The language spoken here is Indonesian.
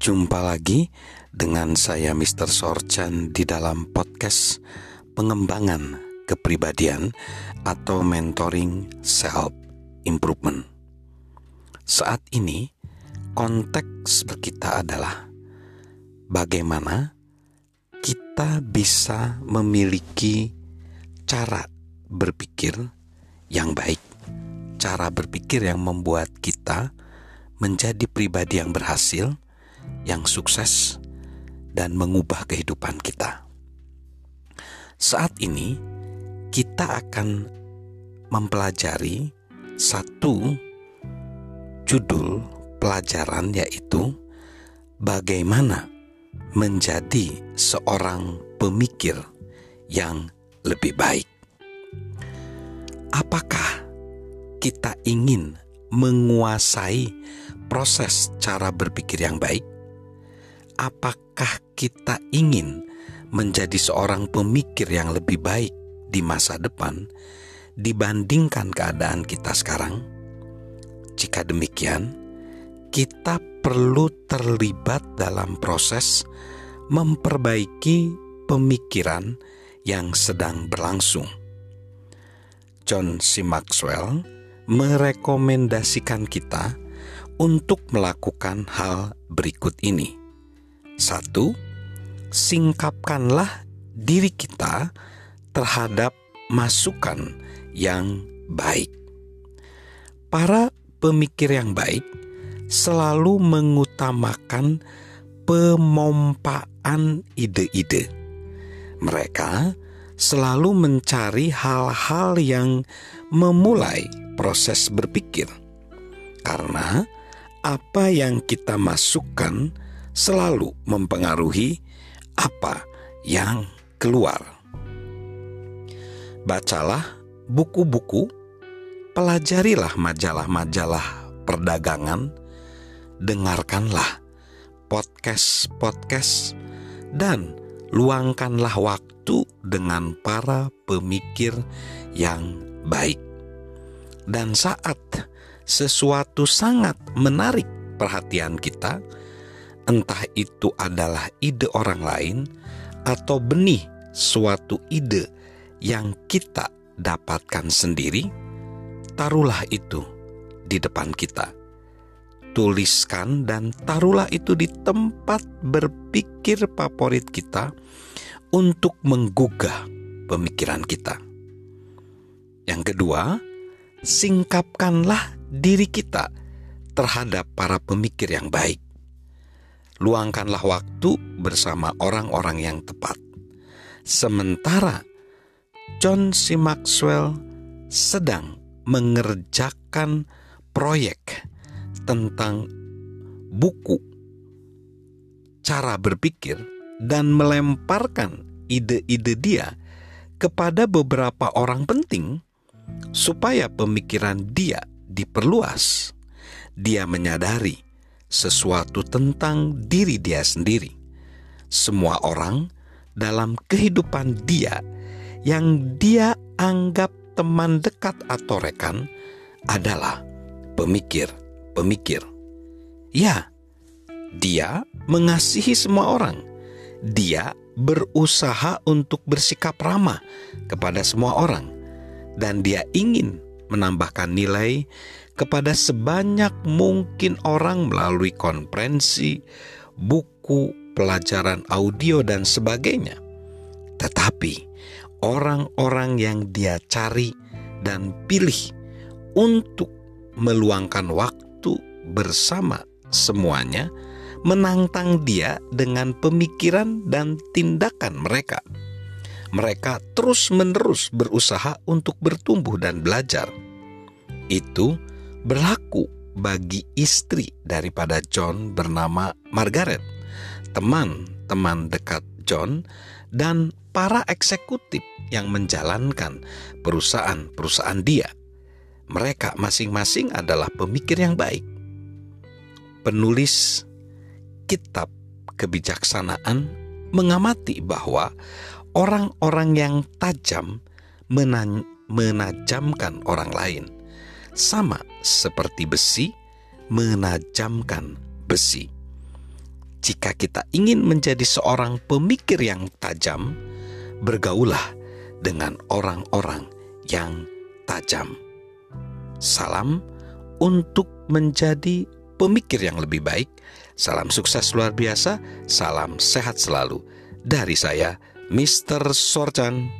Jumpa lagi dengan saya Mr. Sorchan di dalam podcast pengembangan kepribadian atau mentoring self improvement. Saat ini konteks kita adalah bagaimana kita bisa memiliki cara berpikir yang baik, cara berpikir yang membuat kita menjadi pribadi yang berhasil yang sukses dan mengubah kehidupan kita. Saat ini, kita akan mempelajari satu judul pelajaran, yaitu bagaimana menjadi seorang pemikir yang lebih baik. Apakah kita ingin menguasai proses cara berpikir yang baik? Apakah kita ingin menjadi seorang pemikir yang lebih baik di masa depan dibandingkan keadaan kita sekarang? Jika demikian, kita perlu terlibat dalam proses memperbaiki pemikiran yang sedang berlangsung. John C. Maxwell merekomendasikan kita untuk melakukan hal berikut ini satu, singkapkanlah diri kita terhadap masukan yang baik. Para pemikir yang baik selalu mengutamakan pemompaan ide-ide. Mereka selalu mencari hal-hal yang memulai proses berpikir, karena apa yang kita masukkan selalu mempengaruhi apa yang keluar. Bacalah buku-buku, pelajarilah majalah-majalah perdagangan, dengarkanlah podcast-podcast, dan luangkanlah waktu dengan para pemikir yang baik. Dan saat sesuatu sangat menarik perhatian kita, entah itu adalah ide orang lain atau benih suatu ide yang kita dapatkan sendiri, taruhlah itu di depan kita. Tuliskan dan taruhlah itu di tempat berpikir favorit kita untuk menggugah pemikiran kita. Yang kedua, singkapkanlah diri kita terhadap para pemikir yang baik luangkanlah waktu bersama orang-orang yang tepat. Sementara John C. Maxwell sedang mengerjakan proyek tentang buku cara berpikir dan melemparkan ide-ide dia kepada beberapa orang penting supaya pemikiran dia diperluas. Dia menyadari sesuatu tentang diri dia sendiri. Semua orang dalam kehidupan dia yang dia anggap teman dekat atau rekan adalah pemikir-pemikir. Ya, dia mengasihi semua orang. Dia berusaha untuk bersikap ramah kepada semua orang, dan dia ingin menambahkan nilai kepada sebanyak mungkin orang melalui konferensi, buku, pelajaran audio, dan sebagainya. Tetapi orang-orang yang dia cari dan pilih untuk meluangkan waktu bersama semuanya menantang dia dengan pemikiran dan tindakan mereka. Mereka terus-menerus berusaha untuk bertumbuh dan belajar. Itu berlaku bagi istri daripada John bernama Margaret, teman-teman dekat John, dan para eksekutif yang menjalankan perusahaan-perusahaan dia. Mereka masing-masing adalah pemikir yang baik. Penulis kitab kebijaksanaan mengamati bahwa orang-orang yang tajam menajamkan orang lain sama seperti besi menajamkan besi. jika kita ingin menjadi seorang pemikir yang tajam, bergaulah dengan orang-orang yang tajam. Salam untuk menjadi pemikir yang lebih baik. Salam sukses luar biasa, salam sehat selalu. Dari saya, Mr. Sorjan.